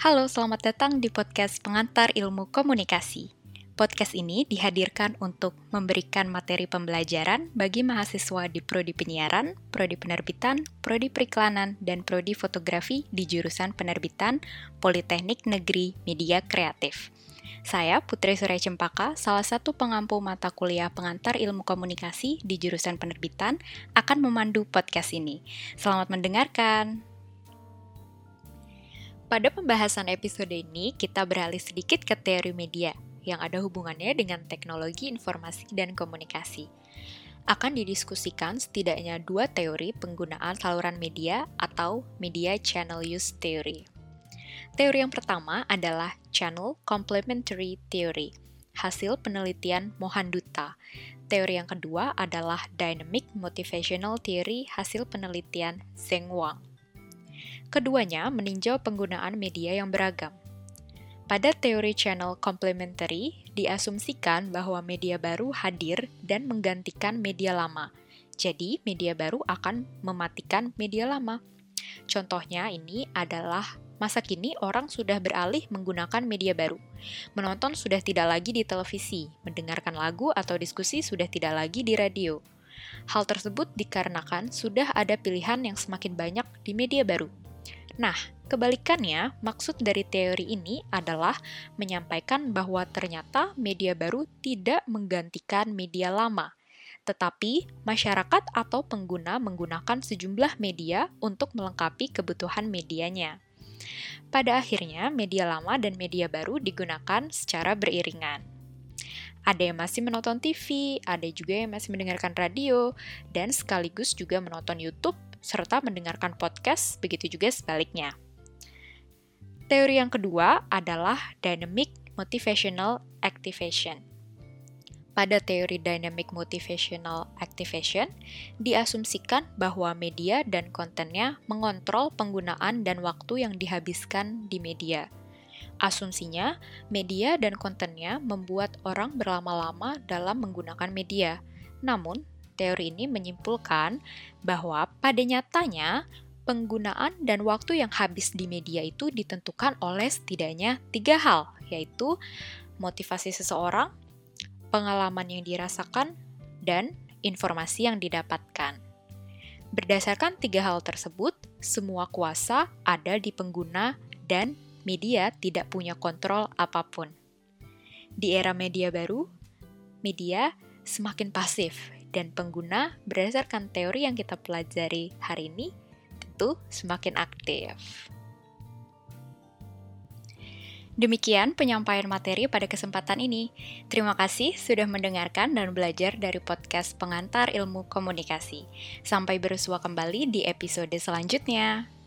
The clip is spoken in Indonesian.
Halo, selamat datang di podcast Pengantar Ilmu Komunikasi. Podcast ini dihadirkan untuk memberikan materi pembelajaran bagi mahasiswa di Prodi Penyiaran, Prodi Penerbitan, Prodi Periklanan, dan Prodi Fotografi di jurusan Penerbitan Politeknik Negeri Media Kreatif. Saya, Putri Surya Cempaka, salah satu pengampu mata kuliah pengantar ilmu komunikasi di jurusan penerbitan, akan memandu podcast ini. Selamat mendengarkan! Pada pembahasan episode ini, kita beralih sedikit ke teori media yang ada hubungannya dengan teknologi informasi dan komunikasi. Akan didiskusikan setidaknya dua teori penggunaan saluran media atau Media Channel Use Theory. Teori yang pertama adalah Channel Complementary Theory, hasil penelitian Mohanduta. Teori yang kedua adalah Dynamic Motivational Theory, hasil penelitian Zheng Wang. Keduanya meninjau penggunaan media yang beragam. Pada teori channel complementary, diasumsikan bahwa media baru hadir dan menggantikan media lama. Jadi, media baru akan mematikan media lama. Contohnya ini adalah masa kini orang sudah beralih menggunakan media baru. Menonton sudah tidak lagi di televisi, mendengarkan lagu atau diskusi sudah tidak lagi di radio. Hal tersebut dikarenakan sudah ada pilihan yang semakin banyak di media baru. Nah, kebalikannya, maksud dari teori ini adalah menyampaikan bahwa ternyata media baru tidak menggantikan media lama, tetapi masyarakat atau pengguna menggunakan sejumlah media untuk melengkapi kebutuhan medianya. Pada akhirnya, media lama dan media baru digunakan secara beriringan. Ada yang masih menonton TV, ada juga yang masih mendengarkan radio, dan sekaligus juga menonton YouTube serta mendengarkan podcast, begitu juga sebaliknya. Teori yang kedua adalah Dynamic Motivational Activation. Pada teori Dynamic Motivational Activation, diasumsikan bahwa media dan kontennya mengontrol penggunaan dan waktu yang dihabiskan di media. Asumsinya, media dan kontennya membuat orang berlama-lama dalam menggunakan media. Namun, teori ini menyimpulkan bahwa pada nyatanya penggunaan dan waktu yang habis di media itu ditentukan oleh setidaknya tiga hal, yaitu motivasi seseorang, pengalaman yang dirasakan, dan informasi yang didapatkan. Berdasarkan tiga hal tersebut, semua kuasa ada di pengguna dan media tidak punya kontrol apa pun. Di era media baru, media semakin pasif dan pengguna berdasarkan teori yang kita pelajari hari ini tentu semakin aktif. Demikian penyampaian materi pada kesempatan ini. Terima kasih sudah mendengarkan dan belajar dari podcast pengantar ilmu komunikasi. Sampai bersua kembali di episode selanjutnya.